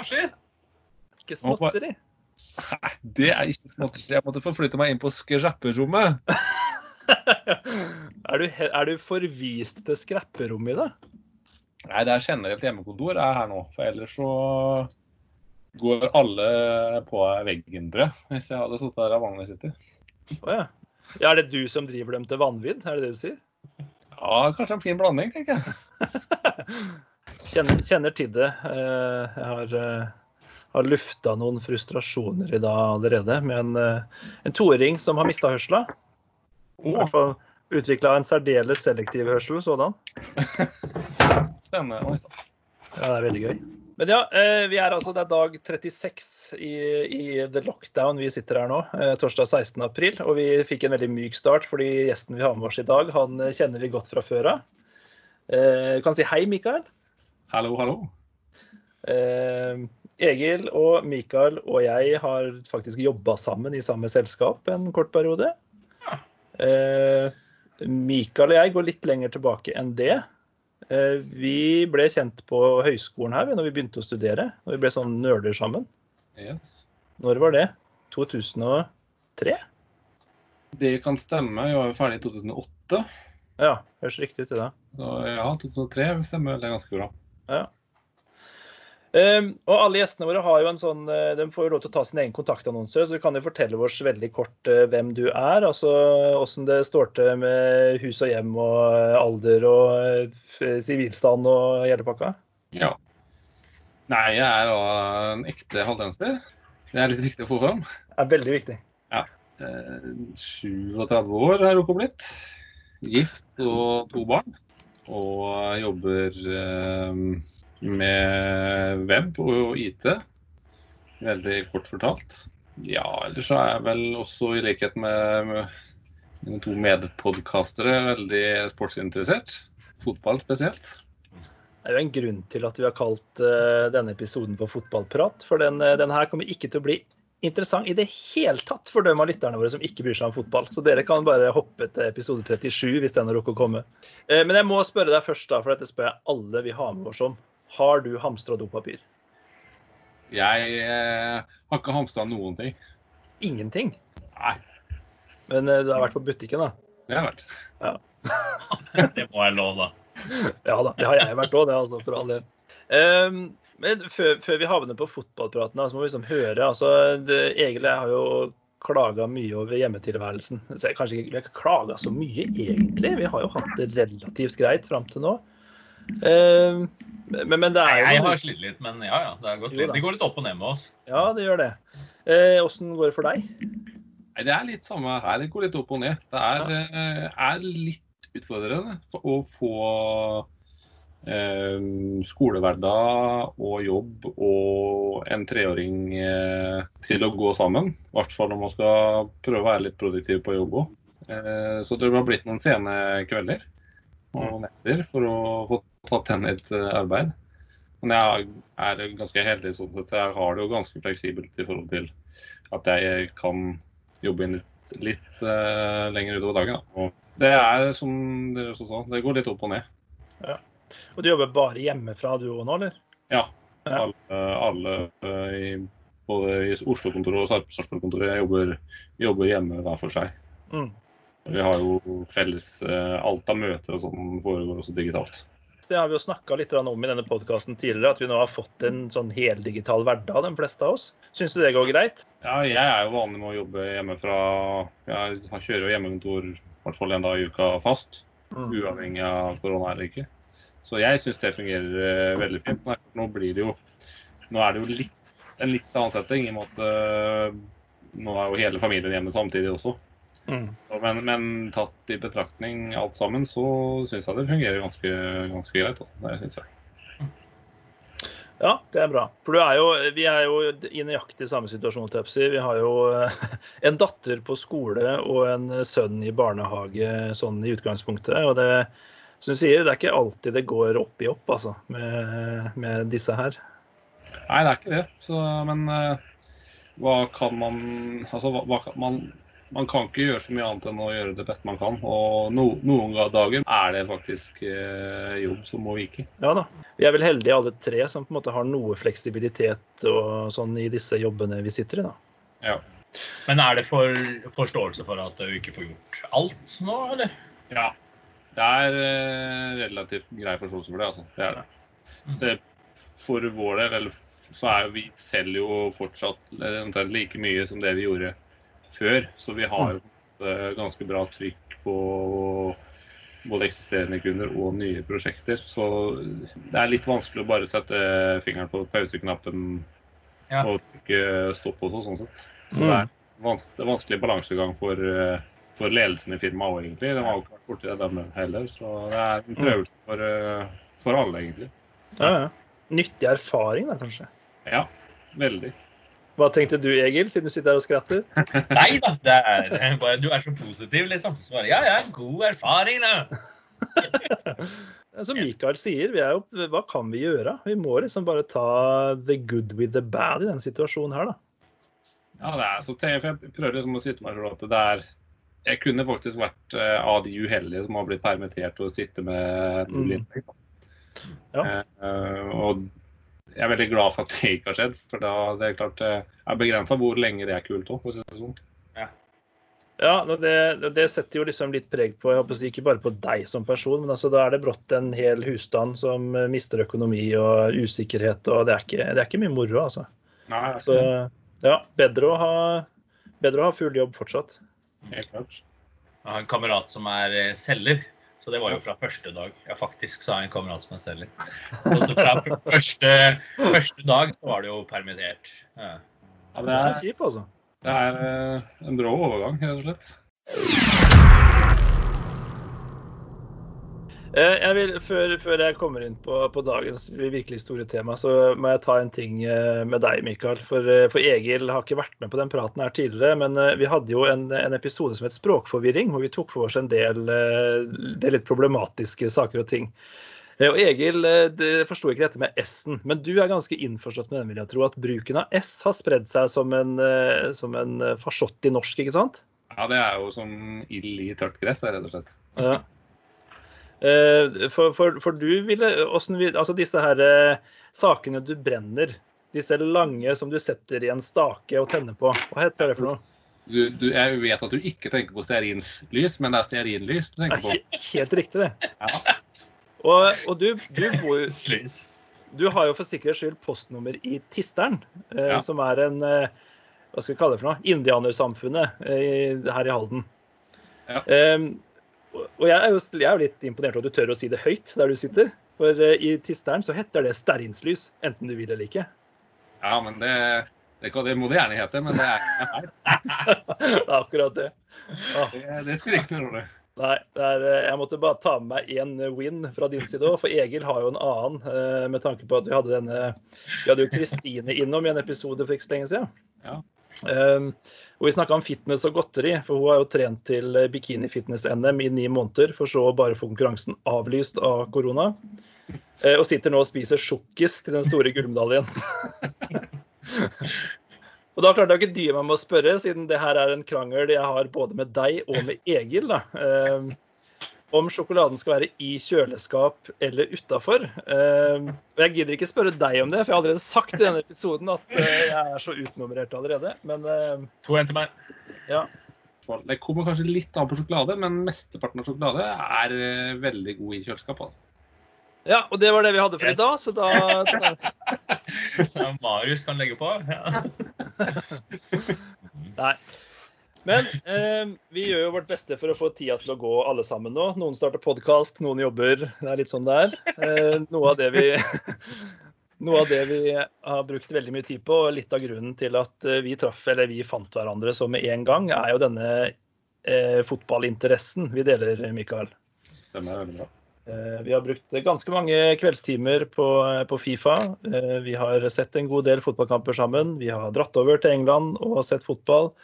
Jeg hva skjer? Ikke småtteri. Nei, det er ikke småtteri. Jeg måtte forflytte meg inn på skrapperommet. er, du, er du forvist til skrapperommet i dag? Nei, det er generelt hjemmekontor jeg er her nå. For ellers så går alle på veggen, tror jeg. Hvis jeg hadde sittet her av vanlig sitter. Å ja. ja. Er det du som driver dem til vanvidd? Er det det du sier? Ja, kanskje en fin blanding, tenker jeg. Kjenner, kjenner til det. Eh, Jeg har, eh, har lufta noen frustrasjoner i dag allerede med en, eh, en toåring som har mista hørsla. I hvert fall utvikla en særdeles selektiv hørsel sådan. Spennende. Ja, det er veldig gøy. Men ja, vi er altså, det er dag 36 i, i the lockdown vi sitter her nå, torsdag 16. april. Og vi fikk en veldig myk start fordi gjesten vi har med oss i dag, han kjenner vi godt fra før av. Kan si hei, Mikael. Hallo, hallo. Eh, Egil og Mikael og jeg har faktisk jobba sammen i samme selskap en kort periode. Eh, Mikael og jeg går litt lenger tilbake enn det. Eh, vi ble kjent på høyskolen her når vi begynte å studere. Når vi ble sånn nerder sammen. Yes. Når var det? 2003? Det kan stemme. Jeg var ferdig i 2008. Ja, høres riktig ut i det. Så ja, 2003 stemmer det ganske bra. Ja. Um, og alle gjestene våre har jo en sånn, eh, de får jo lov til å ta sin egen kontaktannonse, så du kan jo fortelle oss veldig kort uh, hvem du er. altså Åssen det står til med hus og hjem og eh, alder og sivilstand sivilstand og hele pakka. Ja. Nei, jeg er da en ekte halvdenser. Det er litt viktig å få fram. Det er veldig viktig. Eh, 37 år har jeg blitt. Gift og to barn. Og jobber eh, med web og IT. Veldig kort fortalt. Ja, ellers så er jeg vel også, i likhet med mine to medpodkastere, veldig sportsinteressert. Fotball spesielt. Det er jo en grunn til at vi har kalt eh, denne episoden for Fotballprat. For den, eh, den her kommer ikke til å bli interessant i det hele tatt for dem av lytterne våre som ikke bryr seg om fotball. Så dere kan bare hoppe til episode 37 hvis den har rukket å komme. Eh, Men jeg må spørre deg først, da, for dette spør jeg alle vi har med oss om. Har du hamstra dopapir? Jeg eh, har ikke hamstra noen ting. Ingenting. Nei, Men eh, du har vært på butikken, da? det har jeg vært. Det må jeg lov, da. Ja da, det har jeg vært òg, det, altså, for all del. Ehm, men før, før vi havner på fotballpraten, så må vi liksom høre altså, det, Egil jeg har jo klaga mye over hjemmetilværelsen. Så jeg, kanskje ikke, Vi har ikke klaga så mye, egentlig. Vi har jo hatt det relativt greit fram til nå. Uh, men, men det er jo Jeg har slitt litt, men ja, ja. Det, er godt. Jo det går litt opp og ned med oss. Ja, det gjør det. Åssen uh, går det for deg? Nei, Det er litt samme her. Det går litt opp og ned. Det er, eh, er litt utfordrende å få eh, skolehverdag og jobb og en treåring eh, til å gå sammen. I hvert fall når man skal prøve å være litt produktiv på jobb òg. Eh, så det har blitt noen sene kvelder og netter for å få tatt igjen litt eh, arbeid. Men jeg er ganske heldig sånn sett, så jeg har det jo ganske fleksibelt i forhold til at jeg kan jobbe inn litt, litt lenger utover dagen. Da. Og det er som dere også sa, det går litt opp og ned. Og du jobber bare hjemmefra du òg nå, eller? Ja. Alle, alle eh, i, både i Oslo-kontoret og Sarpsborg-kontoret jobber, jobber hjemme hver for seg. Mm. Vi har jo felles eh, Alt av møter og sånn foregår også digitalt. Det har vi jo snakka litt om i denne podkasten tidligere, at vi nå har fått en sånn heldigital hverdag, de fleste av oss. Syns du det går greit? Ja, jeg er jo vanlig med å jobbe hjemmefra. Jeg kjører jo hjemmekontor i hvert fall en dag i uka fast. Mm. Uavhengig av korona eller ikke. Så jeg syns det fungerer eh, veldig fint. Men Nå blir det jo Nå er det jo litt, en litt annen setting, i og med at eh, nå er jo hele familien hjemme samtidig også. Mm. Men, men tatt i betraktning alt sammen, så syns jeg det fungerer ganske, ganske greit. Altså. Det synes jeg. Ja, det er bra. For du er jo, vi er jo i nøyaktig samme situasjon. Tepsi. Vi har jo eh, en datter på skole og en sønn i barnehage sånn i utgangspunktet. Og det, som du sier, det er ikke alltid det går opp i opp, altså, med, med disse her. Nei, det er ikke det. Så, men eh, hva kan man Altså, hva, hva kan man man kan ikke gjøre så mye annet enn å gjøre det beste man kan. Og no, noen dager er det faktisk eh, jobb som må vike. Ja da. Vi er vel heldige alle tre som på en måte har noe fleksibilitet og sånn i disse jobbene vi sitter i, da. Ja. Men er det for forståelse for at du ikke får gjort alt nå, eller? ja. Det er eh, relativt grei forståelse for det, altså. Det er det. Så for vår del, eller så er vi selger jo fortsatt eh, omtrent like mye som det vi gjorde før. Så vi har jo eh, ganske bra trykk på både eksisterende kunder og nye prosjekter. Så det er litt vanskelig å bare sette fingeren på pauseknappen Ja. og trykke stopp også, sånn sett. Så det er en vanskelig balansegang for, for ledelsen i firmaet òg, egentlig. De har jo ikke vært borti det, dem heller. Så det er en prøvelse for, eh, for alle, egentlig. Ja, ja. Nyttig erfaring, da, kanskje. Ja, veldig. Hva tenkte du, Egil, siden du sitter her og skratter? Nei da, det er bare Du er så positiv, liksom. Så bare, ja, ja, god erfaring, da. Som Mikael sier, vi er jo, hva kan vi gjøre? Vi må liksom bare ta the good with the bad i denne situasjonen her, da. Ja, det er så te- Jeg prøver liksom å si til meg selv at det er Jeg kunne faktisk vært eh, av de uheldige som har blitt permittert og sitter med null Mm. inntekt. Ja. Uh, og jeg er veldig glad for at det ikke har skjedd. For da det er klart det er begrensa hvor lenge det er kult òg, for å si det sånn. Ja, det, det setter jo liksom litt preg på, jeg håper ikke bare på deg som person, men altså da er det brått en hel husstand som eh, mister økonomi og usikkerhet, og det er ikke, det er ikke mye moro, altså. Nei, Så ja, bedre å ha, bedre å ha full jobb fortsatt. Helt klart. Jeg har en kamerat som er eh, selger. Så det var jo fra første dag. Ja, faktisk så har jeg en kamerat som er selger. Og så fra første, første dag så var det jo permittert. Ja. Ja, Det er er, kjipt, altså. det er eh, en brå overgang, rett og slett. Eh, Jeg vil, før, før jeg kommer inn på, på dagens virkelig store tema, så må jeg ta en ting eh, med deg, Mikael. For, eh, for Egil har ikke vært med på den praten her tidligere, men vi hadde jo en, en episode som het Språkforvirring, hvor vi tok for oss en del, del litt problematiske saker og ting. Og Egil forsto ikke dette med S-en, men du er ganske innforstått med den, vil jeg tro. At bruken av S har spredd seg som en, som en farsott i norsk, ikke sant? Ja, det er jo som ild i tørt gress, rett og slett. Ja. Eh, For, for, for du ville vil, Altså disse her eh, sakene du brenner, disse lange som du setter i en stake og tenner på, hva heter det for noe? Du, du, jeg vet at du ikke tenker på stearinlys, men det er stearinlys du tenker på. Helt riktig, det. Ja. Og, og du, du, bor, jo- du har jo for sikkerhets skyld postnummer i Tisteren, eh, Ja. som er en eh, Hva skal vi kalle det for noe? Indianersamfunnet eh, her i Halden. Ja. Og jeg er, jo, jeg er jo litt imponert over at du tør å si det høyt der du sitter. For eh, i Tisteren så heter det stearinslys, enten du vil eller ikke. Ja, men det, det, det må det gjerne hete, men det er ikke feil. Akkurat det. Ah, Det, det skulle ikke være rolle. nei, det er, eh, jeg måtte bare ta med meg én win fra din side òg, for Egil har jo en annen. eh, Med tanke på at vi hadde denne Vi hadde jo Kristine innom i en episode for ikke så lenge siden. Ja. Um, og vi snakka om fitness og godteri, for hun har jo trent til bikini-fitness-NM i ni måneder, for så å bare få konkurransen avlyst av korona. Eh, og sitter nå og spiser sjokkis til den store gullmedaljen. og da klarte jeg ikke dy meg med å spørre, siden det her er en krangel jeg har både med deg og med Egil, da. Om sjokoladen skal være i kjøleskap eller utafor. Um, og jeg gidder ikke spørre deg om det, for jeg har allerede sagt i denne episoden at eh, jeg er så utnummerert allerede. Men eh, To en til meg. ja. Det kommer kanskje litt an på sjokolade, men mesteparten av sjokolade er eh, veldig god i kjøleskap. Altså. ja, og det var det vi hadde for i dag, så da Ja, Marius kan legge på. Ja. Nei. Men eh, vi gjør jo vårt beste for å få tida til å gå alle sammen nå. Noen starter podkast, noen jobber. Det er litt sånn det er. Eh, noe, av det vi, noe av det vi har brukt veldig mye tid på, og litt av grunnen til at eh, vi traff, eller vi fant hverandre så med en gang, er jo denne eh, fotballinteressen vi deler, Mikael. Stemmer veldig bra. Eh, Vi har brukt ganske mange kveldstimer på, på Fifa. Eh, Vi har sett en god del fotballkamper sammen. Vi har dratt over til England og sett fotball.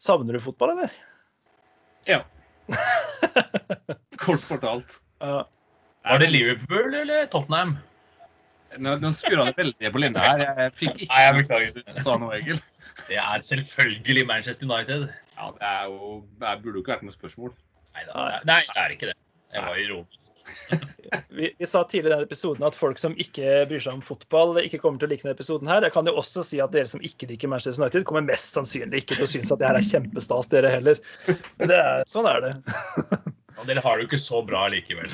Savner du fotball, eller? Ja. Kort fortalt. Ja. Var det Liverpool eller Tottenham? Nå, nå skurra det veldig på linja her. Jeg fikk ikke Nei, jeg beklager. sa noe, Egil. Det er selvfølgelig Manchester United. Ja, det er jo Det burde jo ikke vært noe spørsmål. Neida, Nei, det er ikke det. Jeg var ironisk. Vi, vi sa tidligere i denne episoden at folk som ikke bryr seg om fotball, ikke kommer til å like denne episoden her. Jeg kan jo også si at dere som ikke liker Manchester United, kommer mest sannsynlig ikke til å synes at det her er kjempestas, dere heller. Men det er, sånn er det. Og dere har det jo ikke så bra likevel.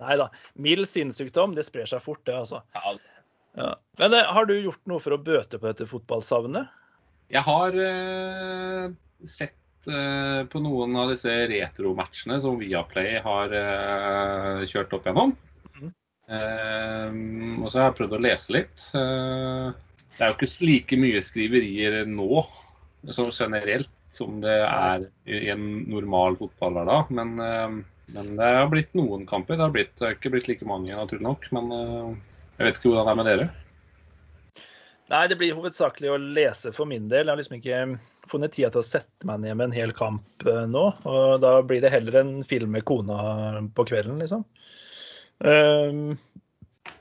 Nei da. Mild sinnssykdom, det sprer seg fort, det, altså. Ja, Ja. Men eh, har du gjort noe for å bøte på dette fotballsavnet? Jeg har uh, sett eh, på noen av disse retromatchene som Viaplay har eh, kjørt opp gjennom. Mhm. Eh, og så har jeg prøvd å lese litt. Det er jo ikke like mye skriverier nå så generelt som det er i en normal fotballhverdag. Men, men det har blitt noen kamper. Det har, blitt, det har ikke blitt like mange, naturlig nok. Men jeg vet ikke hvordan det er med dere. Nei, det blir hovedsakelig å lese for min del. Jeg har liksom ikke funnet tida til å sette meg ned med en hel kamp eh, nå. Og da blir det heller en film med kona på kvelden, liksom. Um,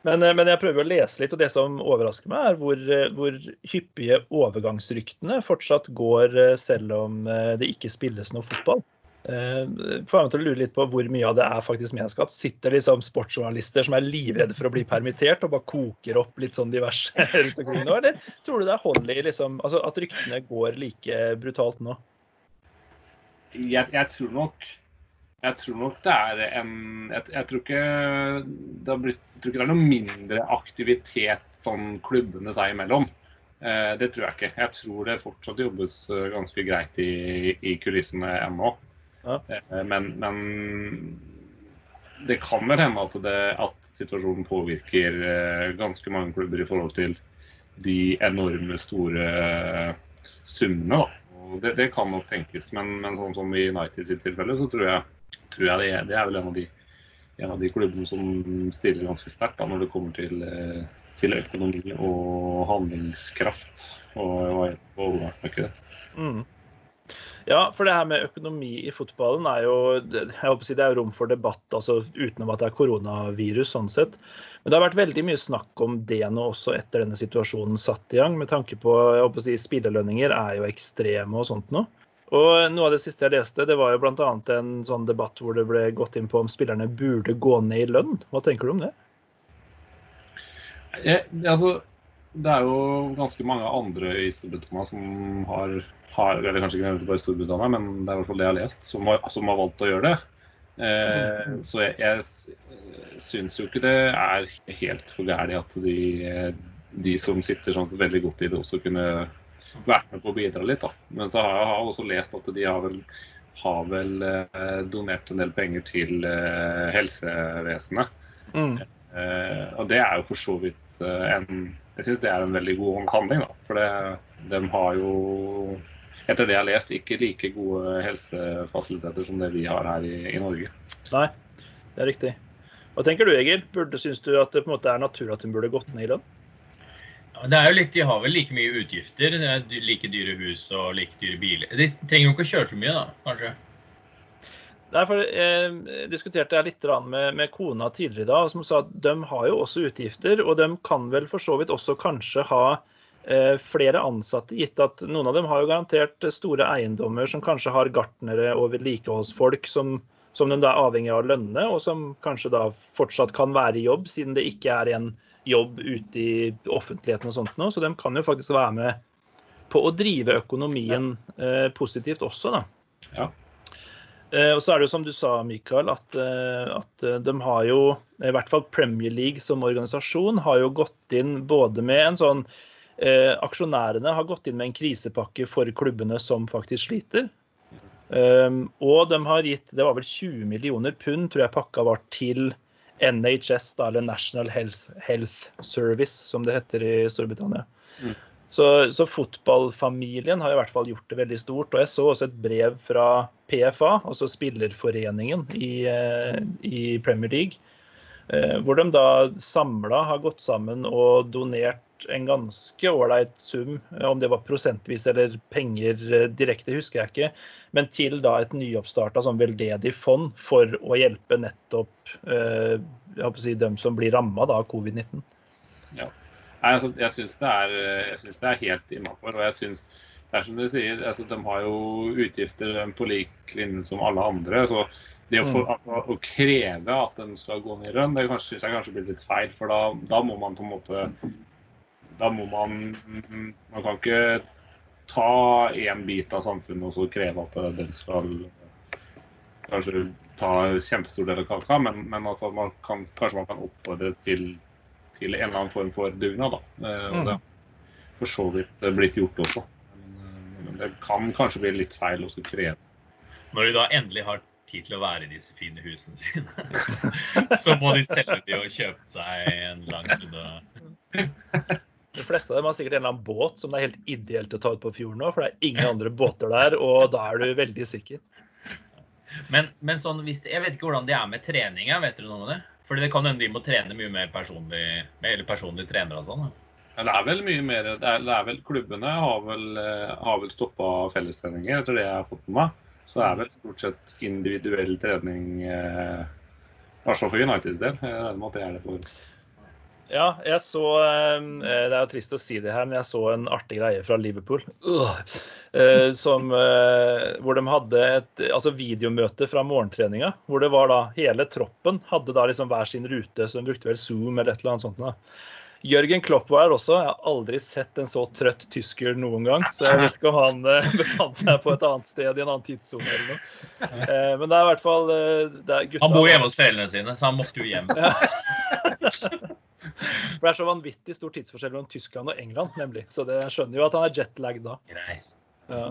men, eh, men jeg prøver å lese litt, og det som overrasker meg, er hvor, eh, hvor hyppige overgangsryktene fortsatt går selv om det ikke spilles noe fotball. Eh, får meg til å lure litt på hvor mye av det er faktisk medskapt. Sitter liksom sportsjournalister som er livredde for å bli permittert og bare koker opp litt sånn diverse rundt omkring nå, eller tror du det er hold i liksom, altså at ryktene går like brutalt nå? jeg, jeg tror nok jeg tror nok det er en Jeg, jeg tror ikke det blitt, tror ikke det er noe mindre aktivitet sånn klubbene seg imellom. Eh, det tror jeg ikke. Jeg tror det fortsatt jobbes eh, ganske greit i, i kulissene ennå. Ja. Eh, men, men det kan vel hende at, det, at situasjonen påvirker eh, ganske mange klubber i forhold til de enorme store eh, summene. Det, det kan nok tenkes, men, men sånn som i United sitt tilfelle, så tror jeg, tror jeg det, er, det er vel en av de en av de klubbene som stiller ganske sterkt når det kommer til, til økonomi og handlingskraft. Og, og, og, ikke det. Mm. Ja, for det her med økonomi i fotballen er jo jeg håper å si det er rom for debatt, altså utenom at det er koronavirus. sånn sett. Men det har vært veldig mye snakk om det nå også etter denne situasjonen satt i gang. Med tanke på jeg håper å si spillerlønninger er jo ekstreme og sånt nå. Og noe av det siste jeg leste, det var jo bl.a. en sånn debatt hvor det ble gått inn på om spillerne burde gå ned i lønn. Hva tenker du om det? Jeg, altså, det er jo ganske mange andre i Storbritannia som har, har Eller kanskje ikke bare Storbritannia, men det er i hvert fall det jeg har lest, som har, som har valgt å gjøre det. Eh, så jeg, jeg syns jo ikke det er helt for gærent at de, de som sitter sånn veldig godt i det, også kunne vært med på å bidra litt. da. Men så har jeg også lest at de har vel, har vel eh, donert en del penger til eh, helsevesenet. Mm. Eh, og det er jo for så vidt eh, en Jeg syns det er en veldig god handling, da. For det, de har jo, etter det jeg har lest, ikke like gode helsefasiliteter som det vi har her i, i Norge. Nei, det er riktig. Hva tenker du, Egil? Burde, Syns du at det på en måte er naturlig at hun burde gått ned i lønn? Ja, det er jo litt, De har vel like mye utgifter. Er like dyre hus og like dyre biler. De trenger jo ikke å kjøre så mye, da, kanskje. Derfor jeg diskuterte litt med, med kona tidligere i dag, som sa at de har jo også utgifter, og de kan vel for så vidt også kanskje ha eh, flere ansatte, gitt at noen av dem har jo garantert store eiendommer som kanskje har gartnere og vedlikeholdsfolk som, som de da er avhengig av å lønne, og som kanskje da fortsatt kan være i jobb, siden det ikke er en jobb ute i offentligheten og sånt nå. Så de kan jo faktisk være med på å drive økonomien eh, positivt også, da. Ja. Eh, Og så er det jo som du sa, Mikael, at, eh, at eh, de har jo, i hvert fall Premier League som organisasjon, har jo gått inn både med en sånn eh, Aksjonærene har gått inn med en krisepakke for klubbene som faktisk sliter. Um, og de har gitt det var vel 20 millioner pund, tror jeg pakka var til NHS, da, eller National Health, Health Service, som det heter i Storbritannia. Mm. Så, så fotballfamilien har i hvert fall gjort det veldig stort. Og jeg så også et brev fra PFA, altså spillerforeningen i, eh, i Premier League, eh, hvor de da samla har gått sammen og donert en ganske ålreit sum, eh, om det var prosentvis eller penger direkte, husker jeg ikke, men til da et nyoppstarta sånn veldedig fond for å hjelpe nettopp eh, jeg håper å si, dem som blir ramma av covid-19. Nei, altså, jeg syns det, det er helt innafor. Og jeg syns det er som du sier, altså, de har jo utgifter på lik linje som alle andre. så det å, få, altså, å kreve at de skal gå ned i lønn, det syns jeg kanskje blir litt feil. For da, da må man på en måte Da må man Man kan ikke ta én bit av samfunnet og så kreve at den skal kanskje ta kjempestor del av kaka, men, men altså man kan, kanskje man kan oppfordre til, til en eller annen form for dugnad. da. Eh, og det har for så vidt blitt gjort også. Men, eh, det kan kanskje bli litt feil å skulle kreve Når de da endelig har tid til å være i disse fine husene sine, så må de selge de og kjøpe seg en lang runde. De fleste av dem har sikkert en eller annen båt som det er helt ideelt å ta ut på fjorden nå, for det er ingen andre båter der, og da er du veldig sikker. Men, men sånn, hvis det, jeg vet ikke hvordan det er med treninga, vet dere noe om det? Fordi det kan hende de må trene mye mer personlig, eller personlig trener og sånn. Ja, det er vel mye mer det er, det er vel Klubbene har vel, eh, har vel stoppa fellestreninger, etter det jeg har fått med meg. Så det er vel stort sett individuell trening, eh, i hvert fall for Uniteds del. Jeg regner med at det er det for Ja, jeg så eh, Det er jo trist å si det her, men jeg så en artig greie fra Liverpool. Uh, eh, som, eh, hvor de hadde et altså videomøte fra morgentreninga. Hvor det var da hele troppen hadde da liksom hver sin rute, så de brukte vel Zoom eller et eller annet sånt. da. Jørgen Klopp var her også. Jeg har aldri sett en så trøtt tysker noen gang. Så jeg vet ikke om han befant seg på et annet sted i en annen tidssone eller noe. Men det er i hvert fall det gutta Han bor hjemme hos foreldrene sine, så han måtte jo hjem. For det er så vanvittig stor tidsforskjell mellom Tyskland og England, nemlig. Så det jeg skjønner jo at han er jetlagd da. Ja.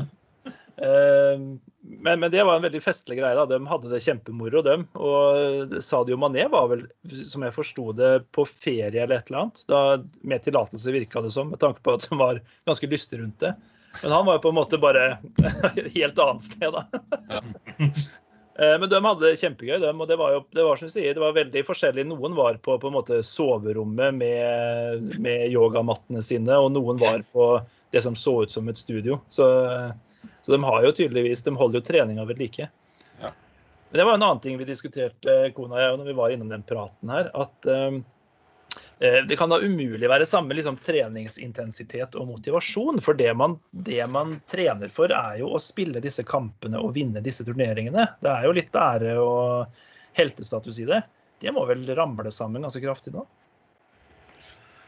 Eh, Men, men det var en veldig festlig greie. da. De hadde det kjempemoro, dem. Og Sadio Mané var vel, som jeg forsto det, på ferie eller et eller annet. Da, med tillatelse, virka det som, med tanke på at de var ganske lystig rundt det. Men han var jo på en måte bare helt annet sted, da. Eh, Men de hadde det kjempegøy, de, og det var jo det var som du sier, det var veldig forskjellig. Noen var på, på en måte soverommet med, med yogamattene sine, og noen var på det som så ut som et studio. Så, så de har jo tydeligvis, de holder jo treninga ved like. Ja. Men det var en annen ting vi diskuterte, kona og jeg, når vi var innom den praten her. at eh, eh, det kan da umulig være samme liksom, treningsintensitet og motivasjon. For det man, det man trener for, er jo å spille disse kampene og vinne disse turneringene. Det er jo litt ære og heltestatus i det. Det må vel ramle sammen ganske kraftig nå?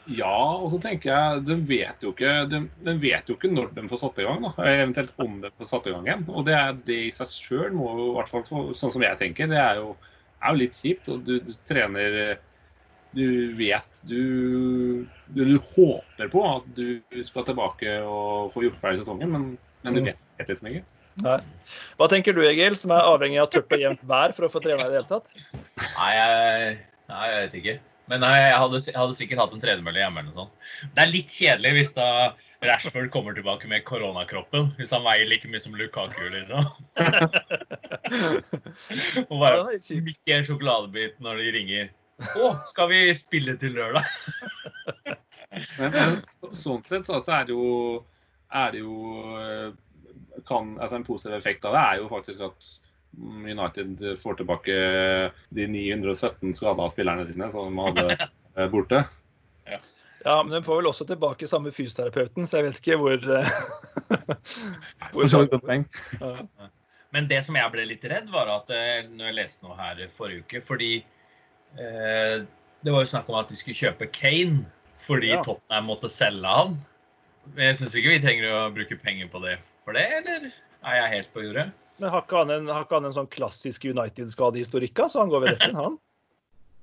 Ja, og så tenker jeg, de vet jo ikke, de, de vet jo ikke når de får satt i gang, da. eventuelt om de får satt i gang igjen. Og det, er, det i seg sjøl må jo, i hvert fall sånn som jeg tenker, det er jo, er jo litt kjipt. Og du, du trener Du vet du, du, du håper på at du skal tilbake og få gjort ferdig sesongen, men, men du vet vet liksom ikke. Nei. Hva tenker du, Egil, som er avhengig av tørt og jevnt vær for å få trene i det hele tatt? Nei, jeg, nei, jeg vet ikke. Men nei, jeg hadde, jeg hadde sikkert hatt en tredemølle hjemme eller noe sånt. Det er litt kjedelig hvis da Rashford kommer tilbake med koronakroppen. Hvis han veier like mye som Lukaku, liksom. Og bare midt i en sjokoladebit når de ringer. Å, skal vi spille til lørdag? Men, men sånn sett så er det jo, er det jo eh, kan, altså En positiv effekt av det er jo faktisk at United får tilbake de 917 skada spillerne sine som de hadde eh, borte. Ja, men de får vel også tilbake samme fysioterapeuten, så jeg vet ikke hvor, eh, hvor ja. Men det som jeg ble litt redd, var at når jeg leste noe her forrige uke Fordi det var jo snakk om at de skulle kjøpe Kane fordi Ja. Tottenham måtte selge han. Men jeg syns ikke vi trenger å bruke penger på det for det, eller er jeg helt på jordet? Men har ikke han en, har ikke han en sånn klassisk United-skadehistorikk, så han går vel rett inn, han?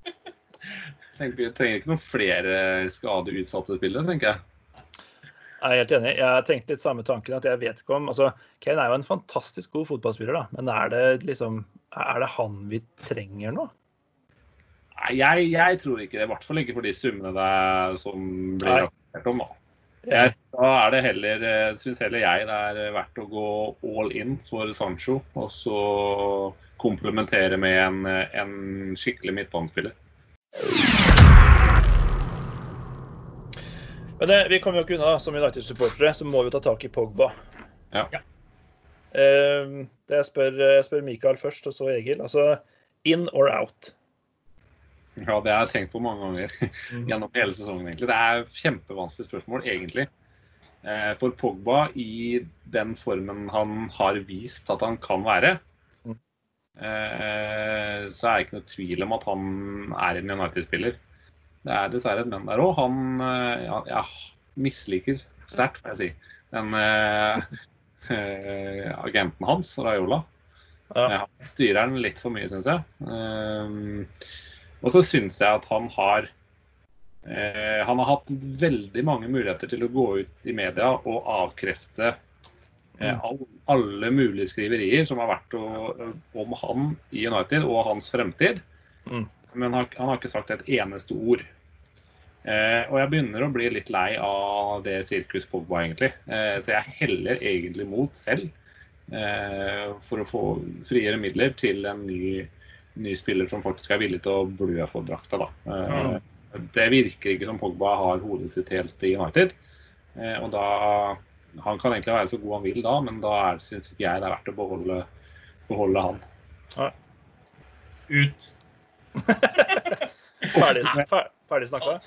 Vi trenger ikke noen flere skadeutsatte spillere, tenker jeg. Jeg er helt enig. Jeg tenkte litt samme tanken. at jeg vet ikke om, altså, Kane er jo en fantastisk god fotballspiller, da, men er det liksom, er det han vi trenger nå? Jeg, jeg tror ikke det. I hvert fall ikke for de summene det som blir rapportert om. da. Da er det heller, syns heller jeg det er verdt å gå all in for Sancho, og så komplementere med en, en skikkelig midtbanespiller. Men det, vi kommer jo ikke unna, som United-supportere, så må vi ta tak i Pogba. Ja. Ja. Eh, det jeg spør, jeg spør Mikael først, og så Egil. Altså, in or out? Ja, det har jeg tenkt på mange ganger gjennom hele sesongen. egentlig. Det er kjempevanskelig spørsmål, egentlig. Eh, For Pogba, i den formen han har vist at han kan være, Mm. eh, så er det ikke noe tvil om at han er en United-spiller. Det er dessverre et men der òg. Han eh, ja, jeg misliker sterkt, får jeg si, den eh, eh, agenten hans, Raiola. Ja. Han styrer den litt for mye, syns jeg. Um, og så syns jeg at han har eh, Han har hatt veldig mange muligheter til å gå ut i media og avkrefte eh, all, alle mulige skriverier som har vært å, om han i United og hans fremtid. Mm. Men han, han har ikke sagt et eneste ord. Eh, og jeg begynner å bli litt lei av det sirkus Pogba, egentlig. Eh, så jeg heller egentlig mot selv eh, for å få friere midler til en ny, ny spiller som faktisk er villig til å blø for drakta. Da. Eh, Det virker ikke som Pogba har hodet sitt helt i United. Eh, og da Han kan egentlig være så god han vil da, men da syns ikke jeg det er verdt å beholde, beholde han. Ut. Ferdig, fer, ferdig snakka?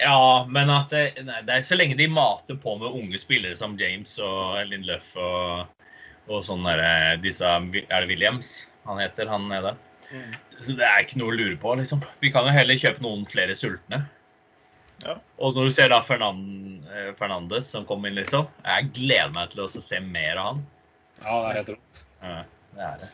Ja, men at det, nei, det er så lenge de mater på med unge spillere som James og Lindløf og, og sånn derre disse Er det Williams han heter, han nede? Mm. Så det er ikke noe å lure på, liksom. Vi kan jo heller kjøpe noen flere sultne. Ja. Og når du ser da Fernan eh, Fernandes som kom inn, liksom. Jeg gleder meg til å se mer av han. Ja, det er helt rått. Ja, det er det.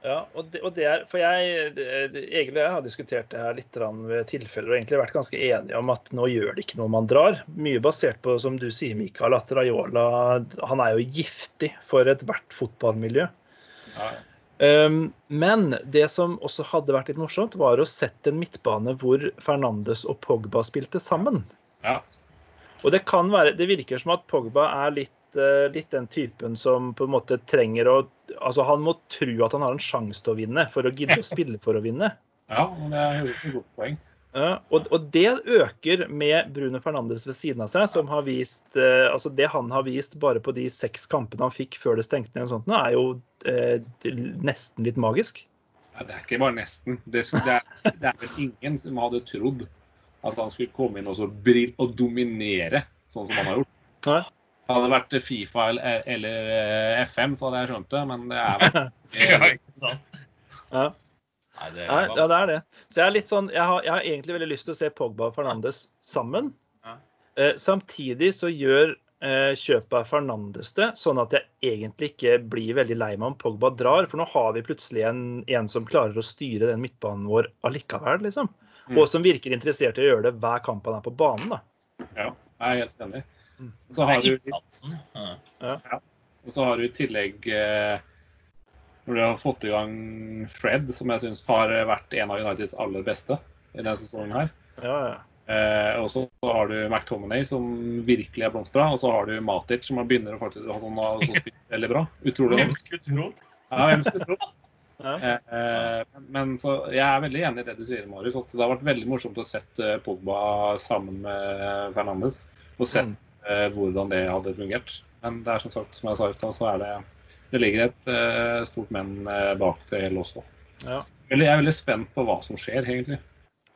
Ja, og det, og det er For jeg det- det- jeg har diskutert det her litt ved tilfeller og egentlig vært ganske enige om at nå gjør det ikke noe man drar. Mye basert på, som du sier, Mikael, at Raiola han er jo giftig for ethvert fotballmiljø. Ja. Um, men det som også hadde vært litt morsomt, var å sette en midtbane hvor Fernandes og Pogba spilte sammen. Ja. Og det kan være Det virker som at Pogba er litt, eh, litt den typen som på en måte trenger å Altså, han må tro at han har en sjanse til å vinne for å gidde å spille for å vinne. ja, det er et godt poeng. Ja, og, og det øker med Bruno Fernandes ved siden av seg, som har vist eh, Altså, det han har vist bare på de seks kampene han fikk før det stengte ned, og sånt, nå, er jo eh, nesten litt magisk. Ja, det er ikke bare nesten. Det, skulle- det, er, det er vel ingen som hadde trodd at han skulle komme inn og, så brill, og dominere sånn som han har gjort. Ja. Hadde det vært Fifa eller, eller eh, FM, så hadde jeg skjønt det, men det er vel Ja, ikke sant? Ja. Nei, det Nei, ja, det er det. Så jeg er litt sånn Jeg har, jeg har egentlig veldig lyst til å se Pogba og Fernandes sammen. Ja. Eh, samtidig så gjør eh, kjøpet av Fernandes det, sånn at jeg egentlig ikke blir veldig lei meg om Pogba drar. For nå har vi plutselig en, en som klarer å styre den midtbanen vår allikevel, liksom. Mm. Og som virker interessert i å gjøre det hver kamp han er på banen, da. Ja, jeg er helt enig. Og Så har er du, innsatsen. Ja. og så har du i tillegg eh, Når du har fått i gang Fred, som jeg syns har vært en av Uniteds aller beste i denne sesongen her. Ja, ja. Eh, og så har du McTominay, som virkelig er blomstra. Og så har du Matic, som har begynner å ha han har også spilt veldig bra. Utrolig. Hvem skulle trodd? Ja, hvem skulle tro? ja. Eh, eh, men så, jeg er veldig enig i det du sier, Marius. At det har vært veldig morsomt å sette Pogba sammen med Fernandes. Og sett Mm. eh, hvordan det hadde fungert. Men det er som sagt, som jeg sa i stad, så er det det ligger et uh, stort men eh, bak det hele også. ja. Eller jeg er veldig spent på hva som skjer, egentlig.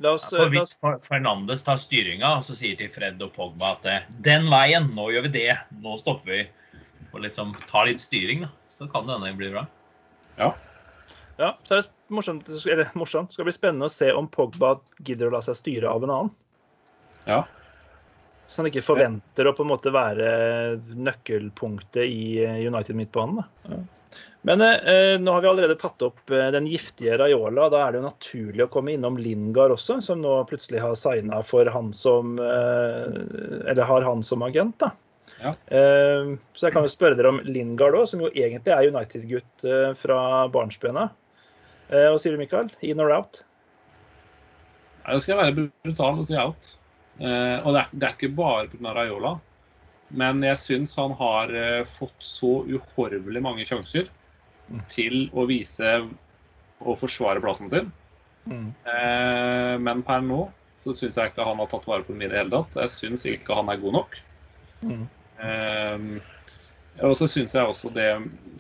La oss, la hvis oss Fernandes tar styringa og så sier til Fred og Pogba at eh, den veien, nå gjør vi det, nå stopper vi. Og liksom tar litt styring, da. Så kan det hende det blir bra. Ja, ja. så er det morsomt, eller morsomt. Det skal bli spennende å se om Pogba gidder å la seg styre av en annen. Ja. Så han ikke forventer å på en måte være nøkkelpunktet i eh, United-midtbanen. da. Ja. Men eh, nå har vi allerede tatt opp eh, den giftige Raiola. Da er det jo naturlig å komme innom Lingard også, som nå plutselig har signa for han som eh, Eller har han som agent, da. Ja. Eh, så jeg kan jo spørre dere om Lingard òg, som jo egentlig er United-gutt fra barnsben av. Eh, hva sier du, Mikael? In or out? Det skal være brutal å si out. Eh, og det er, det er ikke bare pga. Raiola. Men jeg syns han har eh, fått så uhorvelig mange sjanser Mm. til å vise og forsvare plassen sin. Mm. men per nå så syns jeg ikke han har tatt vare på den i det hele tatt. Jeg syns ikke han er god nok. Mm. Eh, Og så syns jeg også det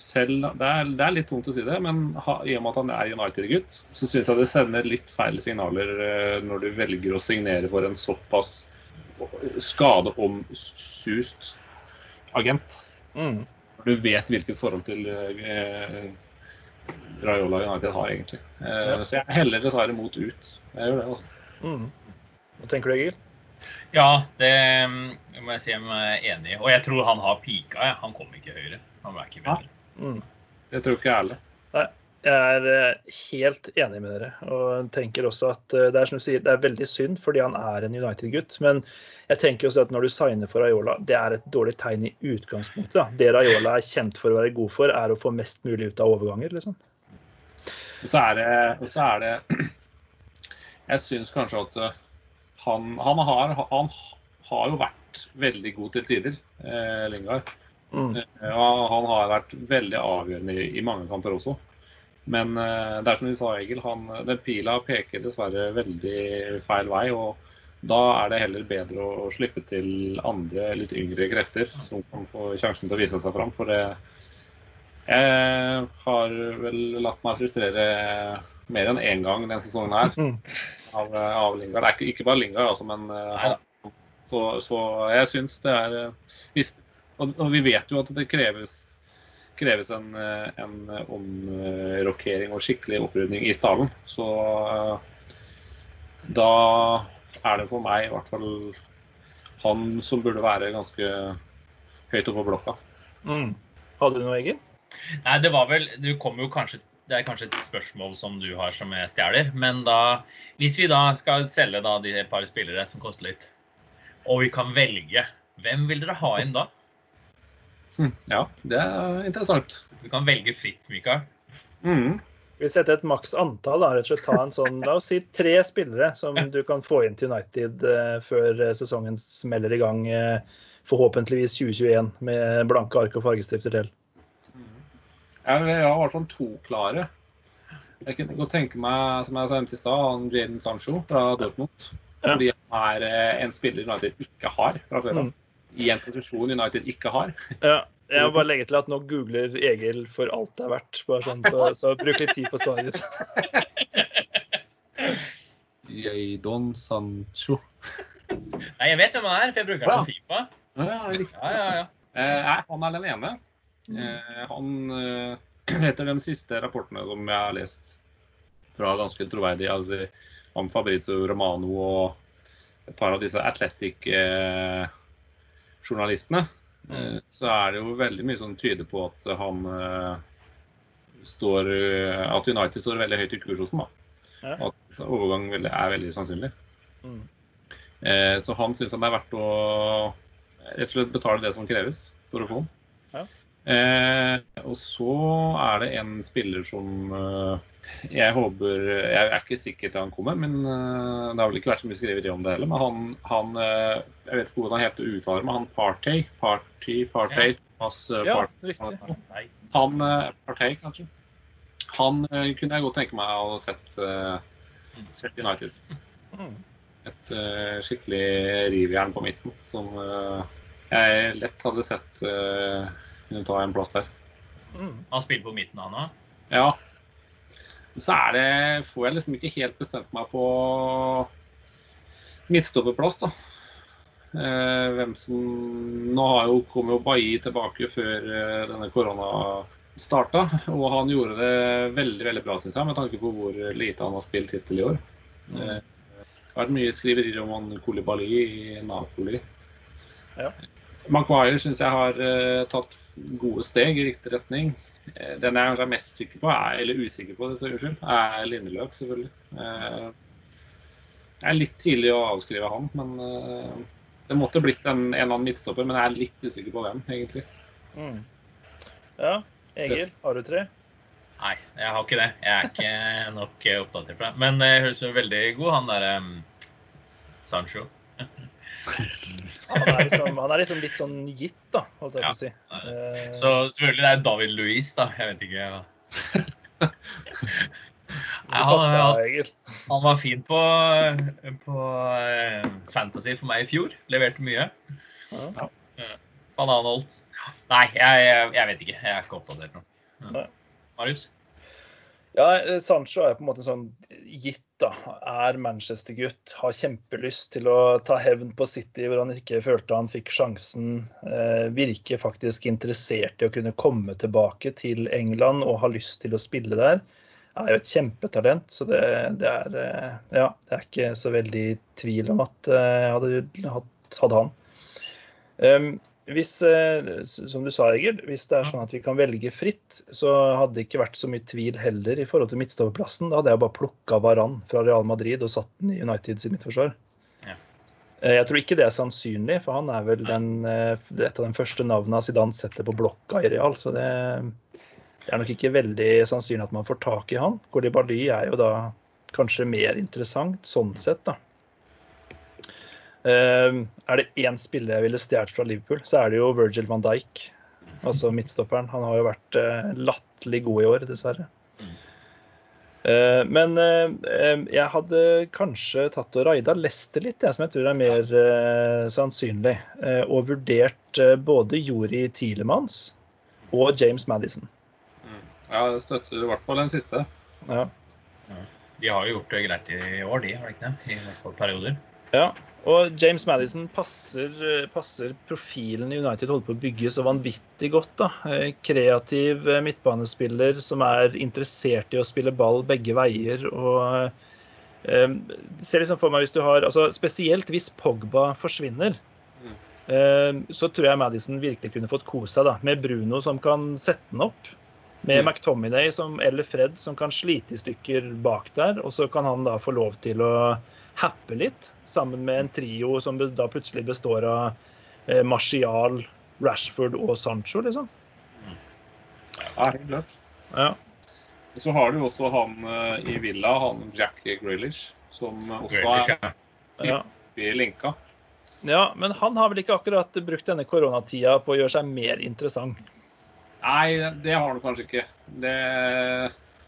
selv det er, det er, litt tungt å si det, men ha, i og med at han er United-gutt, så syns jeg det sender litt feil signaler eh, når du velger å signere for en såpass skadeomsust agent. Mm. Du vet hvilket forhold til eh, Raiola United har, egentlig. Eh, Ja. Så jeg heller tar imot ut. Jeg gjør det, altså. Mm. Hva tenker du, Egil? Ja, det mm, må jeg si jeg er enig i. Og jeg tror han har pika. Ja. Han kom ikke høyere. Han var ikke bedre. Mm. Det tror ikke jeg heller. Jeg er eh, helt enig med dere. Og tenker også at eh, det er som du sier, det er veldig synd fordi han er en United-gutt. Men jeg tenker også at når du signer for Ayola, det er et dårlig tegn i utgangspunktet. Da. Det Ayola er kjent for å være god for, er å få mest mulig ut av overganger. liksom. Og så er det, og så er det Jeg syns kanskje at han, han, har, han har jo vært veldig god til tider, eh, Lingard. Mm. Ja, han har vært veldig avgjørende i, i mange kamper også. Men eh, det er som du sa, Egil, han, den pila peker dessverre veldig feil vei. og da er det heller bedre å slippe til andre, litt yngre krefter som kan få sjansen til å vise seg fram. For det, jeg har vel latt meg frustrere mer enn én gang denne sesongen her Mm. Av, av Lingard. Det er ikke, ikke bare Lingard, altså, men eh, han, så, så jeg syns det er eh, hvis, og, og vi vet jo at det kreves, kreves en, eh, en omrokering og skikkelig opprydning i stallen. Så eh, da er det for meg i hvert fall han som burde være ganske høyt oppe på blokka. Mm. Hadde du noe, Egil? Nei, det var vel Du kom jo kanskje Det er kanskje et spørsmål som du har som jeg stjeler. Men da Hvis vi da skal selge da de par spillere som koster litt, og vi kan velge, hvem vil dere ha inn da? Hm, ja, det er interessant. Så vi kan velge fritt, Mikael. Mm. Vi setter et maks antall. da, rett og slett ta en sånn, La oss si tre spillere som du kan få inn til United uh, før eh, sesongen smeller i gang. Uh, forhåpentligvis 2021 med blanke ark og fargestifter til. Jeg jeg hvert fall to klare. Jeg kunne godt tenke meg, som jeg sa i stad, han Jaden Sancho fra Dortmund. Ja. Fordi han er eh, en spiller United ikke har fra før av. Mm. I en posisjon United ikke har. Ja, jeg må bare legge til at nå googler Egil for alt det er verdt. bare sånn, Så, så bruk litt tid på svaret ditt. Jadon Sancho. Nei, jeg vet hvem han er, for jeg bruker ham på Fifa. Ja. Ja, ja, ja. Eh, han er den ene. Eh, han, eh, etter de siste rapportene som jeg har lest fra ganske troverdige, altså om Fabrizio Romano og et par av disse Athletic-journalistene, eh, så er det jo veldig mye som tyder på at han eh, står eh, At United står veldig høyt i kurs hos ham. Ja. At overgang er veldig sannsynlig. Mm. Eh, så han syns det er verdt å rett og slett betale det som kreves for å få den. Ja. Eh, og så er det en spiller som eh, jeg håper Jeg er ikke sikker til han kommer, men eh, det har vel ikke vært så mye skrevet om det heller. Men han, han Jeg vet ikke hvordan han heter å men han Partey Party, Partey Thomas, Ja, Partey, riktig. Han Partey, kanskje. Han kunne jeg godt tenke meg å sett, sett United. Mm. Et skikkelig rivjern på midten som jeg lett hadde sett kunne ta en plass der. Mm. Han spiller på midten, han òg. Ja. Så er det Får jeg liksom ikke helt bestemt meg på midtstopperplass, da. Eh, hvem som Nå har jo, kom jo Bailly tilbake før eh, denne korona starta. Og han gjorde det veldig veldig bra, syns jeg, med tanke på hvor lite han har spilt hittil i år. Eh, det har vært mye skriverier om han Kolibali i Napoli. Ja. Maguire syns jeg har uh, tatt gode steg i riktig retning. Eh, Den jeg kanskje er mest sikker på, er, eller usikker på, det, så unnskyld, er Lindeløf, selvfølgelig. Eh, Det er litt tidlig å avskrive han, men eh, det måtte blitt en, en annen midtstopper. Men jeg er litt usikker på hvem, egentlig. Mm. Ja, Egil, har du tre? Nei, jeg har ikke det. Jeg er ikke nok eh, oppdatert på det. Men det høres jo veldig god, han derre um, Sancho. Han er liksom, han er liksom litt sånn gitt, da, holdt jeg på å si. Eh, Så selvfølgelig det er David Louis, da. Jeg vet ikke. Ja. Nei, han, han var fin på, på eh, Fantasy for meg i fjor. Leverte mye. Ja. Bananholt. Nei, jeg, jeg vet ikke. Jeg er ikke oppdatert nå. Marius? Ja, Sancho er på en måte sånn gitt, da. Er Manchester-gutt. Har kjempelyst til å ta hevn på City, hvor han ikke følte han fikk sjansen. Eh, virker faktisk interessert i å kunne komme tilbake til England og har lyst til å spille der. Er jo et kjempetalent, så det, det er eh, Ja, det er ikke så veldig tvil om at eh, jeg hadde hatt, hadde han. Um, hvis, eh, som du sa, Egil, hvis det er sånn at vi kan velge fritt, så hadde det ikke vært så mye tvil heller i forhold til midtstopperplassen. Da hadde jeg bare plukka Varan fra Real Madrid og satt den i United sitt midtforsvar. Ja. Eh, Jeg tror ikke det er sannsynlig, for han er vel den, eh, et av de første navnene Zidane setter på blokka i Real. Så det, det er nok ikke veldig sannsynlig at man får tak i han. Gordibali er jo da kanskje mer interessant sånn sett, da. Eh, Er det én spiller jeg ville stjålet fra Liverpool, så er det jo Virgil van Dijk. Altså midtstopperen. Han har jo vært eh, latterlig god i år, dessverre. Eh, Men eh, eh, jeg hadde kanskje tatt og raida Lester litt, jeg, som jeg tror er mer eh, sannsynlig. eh, Og vurdert både Jori Tilemans og James Madison. Ja, Jeg støtter i hvert fall den siste. Ja. De har jo gjort det greit i år, de, har de ikke det? I hvert fall perioder. Ja, og James Madison passer, eh, passer profilen United holder på å bygge så vanvittig godt. da. Eh, Kreativ eh, midtbanespiller som er interessert i å spille ball begge veier. og eh, ser liksom for meg hvis du har, altså Spesielt hvis Pogba forsvinner, Mm. eh, så tror jeg Madison virkelig kunne fått kose seg da, med Bruno som kan sette den opp. Med Mm. McTominay som, eller Fred som kan slite i stykker bak der. Og så kan han da få lov til å happe litt, sammen med en trio som da plutselig består av eh, Martial, Rashford og Sancho, liksom. Ja, helt klart. Ja. Så har du også han eh, i Villa, han Jack Grealish, som også Grealish, er ja. Ja. i linka. ja, men han har vel ikke akkurat brukt denne koronatida på å gjøre seg mer interessant. Nei, det har han kanskje ikke. Det,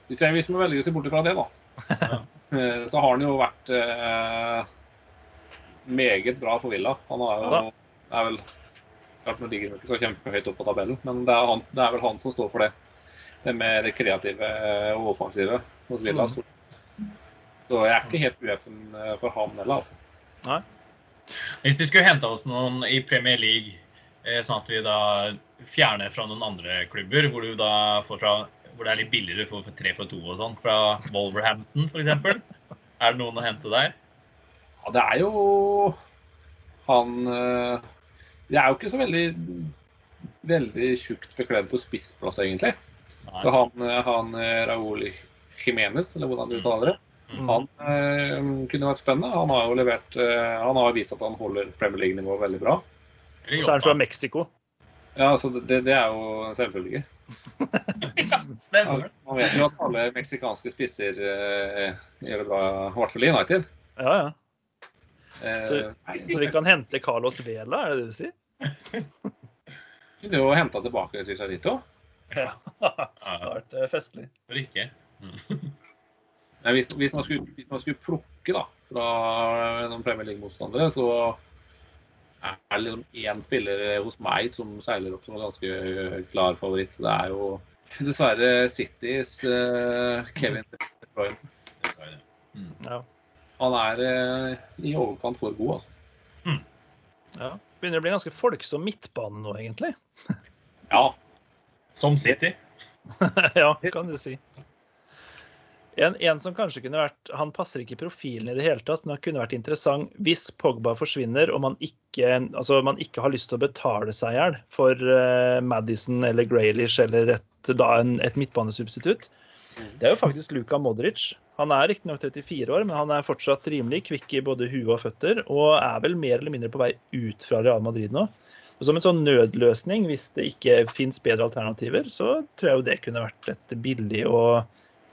hvis jeg hvis man velger å se bort fra det, da, så har han jo vært eh, meget bra for Villa. Han er jo, er vel klart Nå ligger han ikke så kjempehøyt opp på tabellen, men det er, han, det er vel han som står for det. Det mer kreative og offensive hos Villa. Mm. Så, så jeg er ikke helt ueffen eh, for han heller, altså. Hvis vi skulle henta oss noen i Premier League, eh, sånn at vi da fjerner fra noen andre klubber, hvor du da får fra hvor det er litt billigere for tre for to og sånn, fra Wolverhampton f.eks. Er det noen å hente der? Ja, det er jo han eh, Jeg er jo ikke så veldig veldig tjukt bekledd på spissplass, egentlig. Nei. Så han, eh, han eh, Raúl Jiménez, eller hvordan du uttaler det, Mm. han eh, kunne vært spennende. Han har jo levert eh, Han har vist at han holder Premier League-nivået veldig bra. Og så er han fra Mexico. Ja, så det, det er jo selvfølgelig. selvfølge. Ja, Stemmer. Man vet jo at alle meksikanske spisser eh, gjør det bra, i hvert fall i United. Ja, ja. Eh, Så- Så vi kan hente Carlos Vela, er det det du sier? kunne jo henta tilbake til Charito. Ja. Det hadde vært eh, festlig. hvorfor ikke? Nei, hvis, hvis, man skulle, hvis man skulle plukke da, fra noen Premier League-motstandere, så er liksom én spiller hos meg som seiler opp som en ganske klar favoritt. Det er jo dessverre Citys uh, Kevin De Bruyne. Mm. Ja. Han er uh, i overkant for god, altså. ja. Begynner å bli ganske folksom midtbane nå, egentlig. Ja. Som City. ja, kan du si. En, en som kanskje kunne vært Han passer ikke i profilen i det hele tatt, men han kunne vært interessant hvis Pogba forsvinner og man ikke, altså man ikke har lyst til å betale hjel for uh, Madison eller Graylish eller et, da en, et midtbanesubstitutt. Det er jo faktisk Luka Modric. Han er riktignok 34 år, men han er fortsatt rimelig kvikk i både hue og føtter, og er vel mer eller mindre på vei ut fra Real Madrid nå. Og Som en sånn nødløsning, hvis det ikke fins bedre alternativer, så tror jeg jo det kunne vært et billig og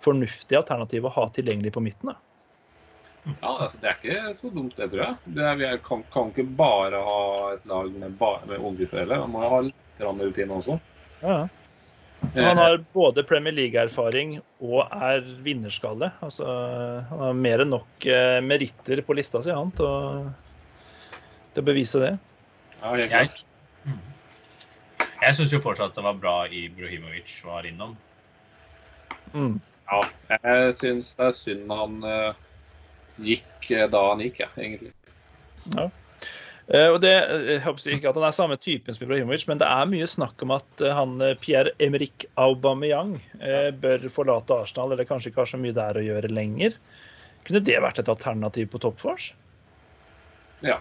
fornuftig alternativ å ha tilgjengelig på midten. Da. ja altså, det er ikke så dumt, det, tror jeg. Det er, vi er, kan, kan ikke bare ha et lag med, med unggutter heller. Man må ha litt rutine også. Ja, ja. Han har både Premier League-erfaring og er vinnerskalle. Altså, han har mer enn nok eh, meritter på lista si han, til å, til å bevise det. Ja, helt klart. Jeg, Jeg syns jo fortsatt det var bra Ibrahimovic var innom. Mm. Ja, jeg syns det er synd han eh, gikk eh, da han gikk, ja, egentlig. Ja. og det, jeg håper ikke at han er samme typen som Ibrahimovic, men det er mye snakk om at eh, han eh, Pierre-Emerick Aubameyang eh, bør forlate Arsenal, eller kanskje ikke har så mye der å gjøre lenger. Kunne det vært et alternativ på toppfors? Ja.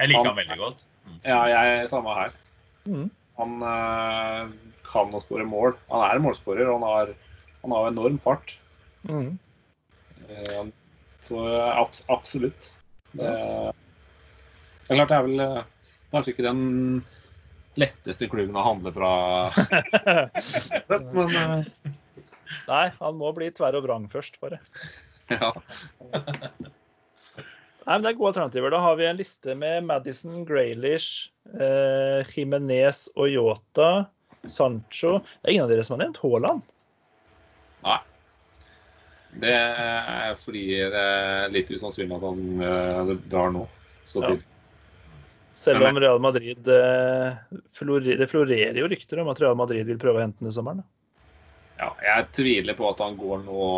Jeg liker Han- han veldig godt. Mm. ja, jeg er samme her. Mm. Han eh, kan å skåre mål. Han er målskårer, og han har, han har enorm fart. Mm. Eh, så abs absolutt. Det, det er klart det er vel eh, kanskje ikke den letteste klubben å handle fra. Men eh, Nei, han må bli tverr og vrang først, bare. ja. Nei, men Det er gode alternativer. Da har vi en liste med Madison, Graylish, eh, Jimenez og Yota, Sancho. Det er ingen av dere som har nevnt Haaland. Nei. Det er fordi det er litt usannsynlig at han eh, drar nå. Så Ja. tidlig. Selv om Real Madrid eh, Det florerer jo rykter om at Real Madrid vil prøve å hente den i sommeren. Ja, jeg tviler på at han går nå,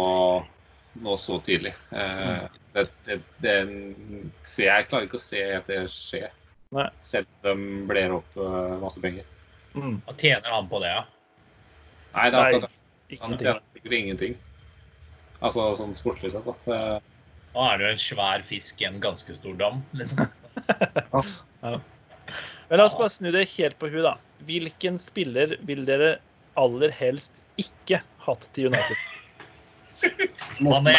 nå så tidlig. Eh, det, det, det jeg klarer ikke å se at det skjer. Nei. Selv om de bler opp masse penger. Mm. Hva tjener han på det, ja? Nei, det er akkurat det. Han ingenting. tjener sikkert ingenting. Altså sånn sportlig sett, da. Nå er det jo en svær fisk i en ganske stor dam. Liksom. Men la oss bare snu det helt på huet, da. Hvilken spiller vil dere aller helst ikke hatt til United? Mané.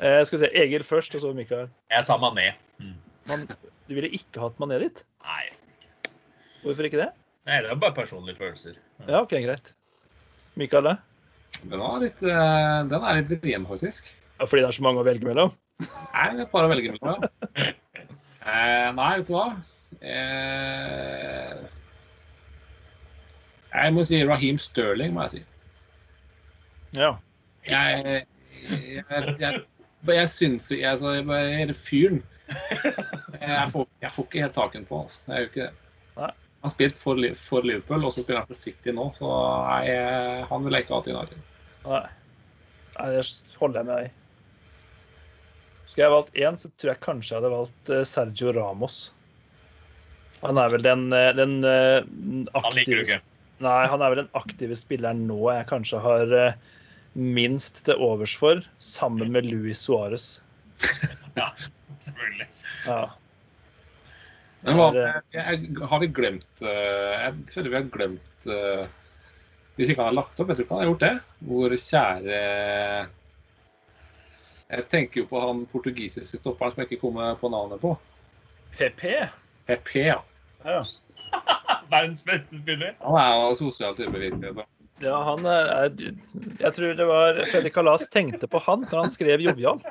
Eh, skal vi se, Egil først, og så Mikael. Jeg sa Mané. Mm. Man, du ville ikke hatt Mané ditt? Nei. Hvorfor ikke det? Nei, det er bare personlige følelser. Ja, OK, greit. Mikael? Den, var litt, eh, den er litt vrien, faktisk. Ja, fordi det er så mange å velge mellom? Nei, det er bare å velge mellom. Eh, nei, vet du hva? Eh, jeg må si Raheem Sterling, må jeg si. Ja. Jeg, jeg, jeg, jeg, jeg syns jeg, altså, Hele fyren jeg får, jeg får ikke helt taken på. Altså. Det er jo ikke det. Han har spilt for, for Liverpool, og så spiller han for City nå. Så nei, han vil jeg ikke ha til United. Nei. Nei, det holder jeg med deg i. Skulle jeg valgt én, så tror jeg kanskje jeg hadde valgt eh, Sergio Ramos. Han er vel den, eh, den eh, Han liker du aktive ikke. Nei, han er vel den aktive spilleren nå jeg kanskje har minst til overs for, sammen med Luis Suárez. Selvfølgelig. Ja. Men hva, Det er, jeg, har vi glemt eh, Jeg føler vi har glemt eh, Hvis ikke han har lagt opp, jeg tror ikke han har gjort det. Hvor kjære Jeg tenker jo på han portugisiske stopperen som jeg ikke kommer på navnet på. PP. PP, ja. Ja. Verdens beste spiller. Han er jo sosial type, virkelig. ja, han er Jeg tror det var Freddy Kalas tenkte på han når han skrev 'Jovial'.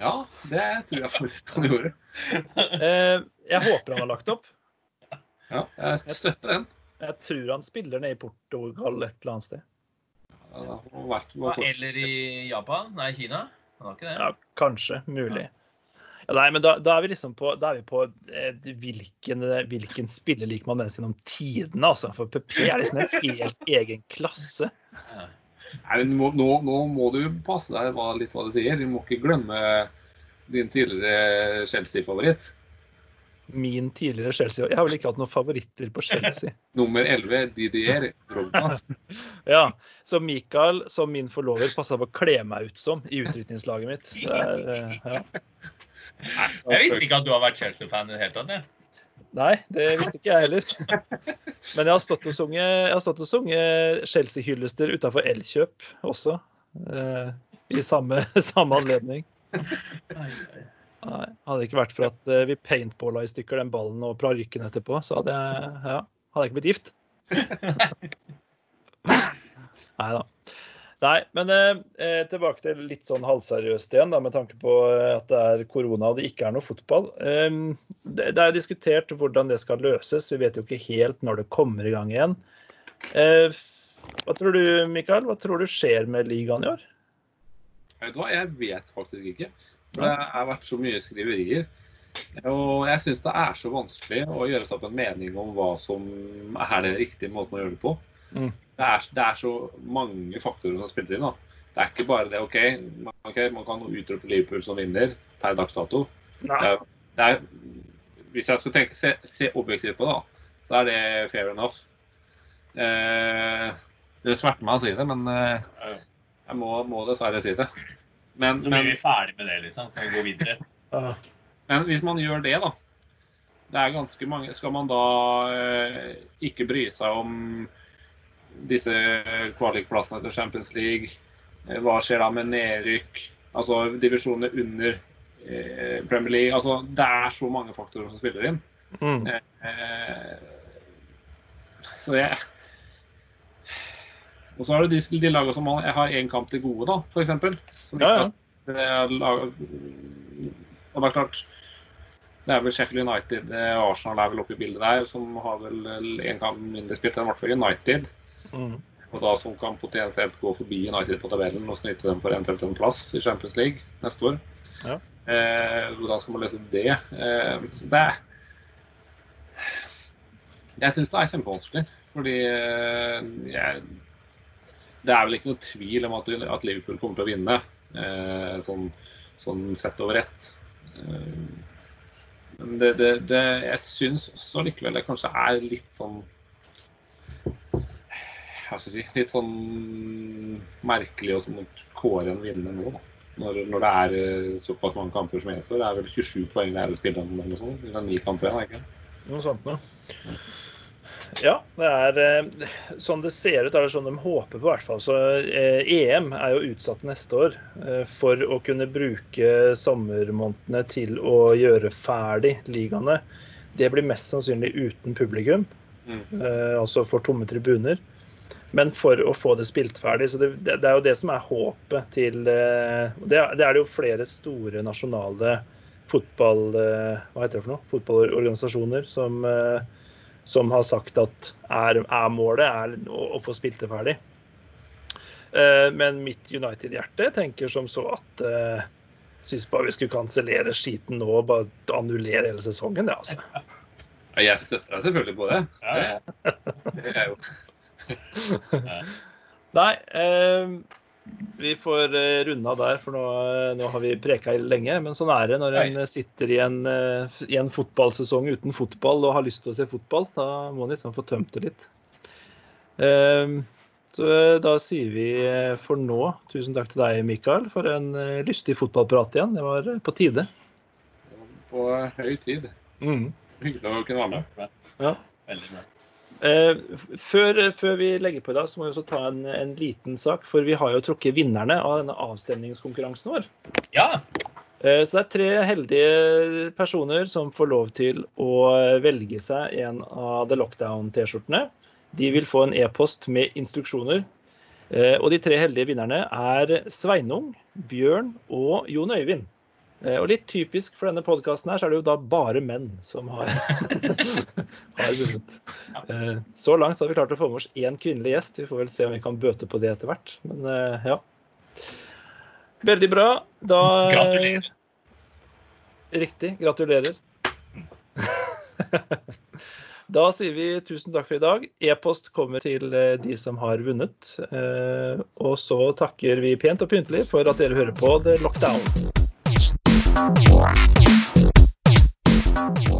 Ja, det tror jeg faktisk han gjorde. Eh, jeg håper han har lagt opp. Ja, jeg støtter den. Jeg tror han spiller nede i Portugal et eller annet sted. Ja, Eller i Japan? Nei, Kina? Han har ikke det. Ja, kanskje. Mulig. Ja, nei, men da, da er vi liksom på, da er vi på eh, hvilken, hvilken spiller liker man mest gjennom tidene, altså. For PP er liksom en helt egen klasse. Nei, men nå, nå, nå må du passe deg hva, litt hva du sier. Du må ikke glemme din tidligere Chelsea-favoritt. Min tidligere Chelsea Jeg har vel ikke hatt noen favoritter på Chelsea. Nummer 11, Didier Drogba. Ja, Så Michael, som min forlover, passa på å kle meg ut som i utrykningslaget mitt. Det er, eh, ja. Jeg visste ikke at du har vært Chelsea-fan i det hele tatt. Nei, det visste ikke jeg heller. Men jeg har stått og sunget, jeg har stått og sunget Chelsea-hyllester utafor Elkjøp også. Eh, I samme, samme anledning. Nei, hadde det ikke vært for at eh, vi paintballa i stykker den ballen og parykken etterpå, så hadde jeg, ja, hadde jeg ikke blitt gift. Nei da. Nei, men eh, eh, tilbake til litt sånn halvseriøst igjen, da, med tanke på eh, at det er korona og det ikke er noe fotball. Eh, det, det er diskutert hvordan det skal løses. Vi vet jo ikke helt når det kommer i gang igjen. Eh, hva tror du, Mikael? Hva tror du skjer med ligaen i år? Vet du hva, jeg vet faktisk ikke. For det har vært så mye skriverier. Og jeg syns det er så vanskelig å gjøre seg opp en mening om hva som er den riktige måten å gjøre det på. Mm. Det, er, det er så mange faktorer som spiller inn. da. Det er ikke bare det OK, man, ok, man kan utrope Liverpool som vinner per dags dato. Det er, det er, hvis jeg skal tenke, se, se objektivt på det, da, så er det fair enough. Eh, det smerter meg å si det, men eh, jeg må, må dessverre si det. Men, Så men, blir vi ferdig med det, liksom. Kan vi gå videre? Men hvis man gjør det, da det er ganske mange, Skal man da eh, ikke bry seg om disse kvalikplassene til Champions League? Eh, hva skjer da med nedrykk? Altså divisjonene under eh, Premier League? Altså, det er så mange faktorer som spiller inn. Mm. Eh, så jeg Og så er det de, de lagene som har- har én kamp til gode, da, f.eks. Som Ja, ja. Og det er klart Det er vel Sheffield United Arsenal er vel oppe i bildet der, som har vel én kamp mindre spilt enn i hvert fall United. Mm. Og da som kan potensielt gå forbi United på tabellen og snyte dem for eventuelt en plass i Champions League neste år. Ja. Eh, skal man løse det? Eh, det er Jeg syns det er kjempevanskelig. Fordi eh, jeg, det er vel ikke noe tvil om at, at Liverpool kommer til å vinne, eh, sånn, sånn sett over ett. Eh, men det, det, det, jeg syns også likevel det kanskje er litt sånn hva skal jeg si, litt sånn merkelig å sånn kåre en vinner nå. da. Når, når det er eh, såpass mange kamper som gjenstår. Det er vel 27 poeng det er å spille om, eller noe sånt. Det er ni kamper igjen, er det ikke? Noe sånt noe. Ja, det er eh, sånn det ser ut, er det sånn de håper på, i hvert fall. Så eh, EM er jo utsatt neste år eh, for å kunne bruke sommermånedene til å gjøre ferdig ligaene. Det blir mest sannsynlig uten publikum, Mm. eh, altså for tomme tribuner. Men for å få det spilt ferdig. Så det, det, er jo det som er håpet til eh, det, er- det jo flere store nasjonale fotball... eh, Hva heter det for noe? Fotballorganisasjoner som eh, som har sagt at er, er målet er å, å få spilt det ferdig. Eh, men mitt United-hjerte tenker som så at Syns bare vi skulle kansellere skiten nå og bare annullere hele sesongen, det, altså. Jeg støtter deg selvfølgelig på det. Ja, ja. Det, det er jo Nei, eh, vi får runda der, for nå, eh, nå har vi preka lenge. Men sånn er det når en sitter i en, eh, i en fotballsesong uten fotball og har lyst til å se fotball. Da må en liksom få tømt det litt. Eh, så eh, da sier vi eh, for nå tusen takk til deg, Mikael, for en eh, lystig fotballprat igjen. Det var eh, på tide. på høy tid. Hyggelig å kunne være med. Ja. Veldig bra. Eh, før, før vi legger på i dag, så må vi også ta en, en liten sak. For vi har jo trukket vinnerne av denne avstemningskonkurransen vår. Ja. Eh, Så det er tre heldige personer som får lov til å velge seg en av The Lockdown-T-skjortene. De vil få en e-post med instruksjoner. Eh, Og de tre heldige vinnerne er Sveinung, Bjørn og Jon Øyvind. Eh, Og litt typisk for denne podkasten her, så er det jo da bare menn som har, har vunnet. Eh, Så langt så har vi klart å få med oss én kvinnelig gjest. Vi får vel se om vi kan bøte på det etter hvert. Men eh, ja. Veldig bra. Da Gratulerer. Riktig. Gratulerer. Da sier vi tusen takk for i dag. E-post kommer til de som har vunnet. Og så takker vi pent og pyntelig for at dere hører på The Lockdown.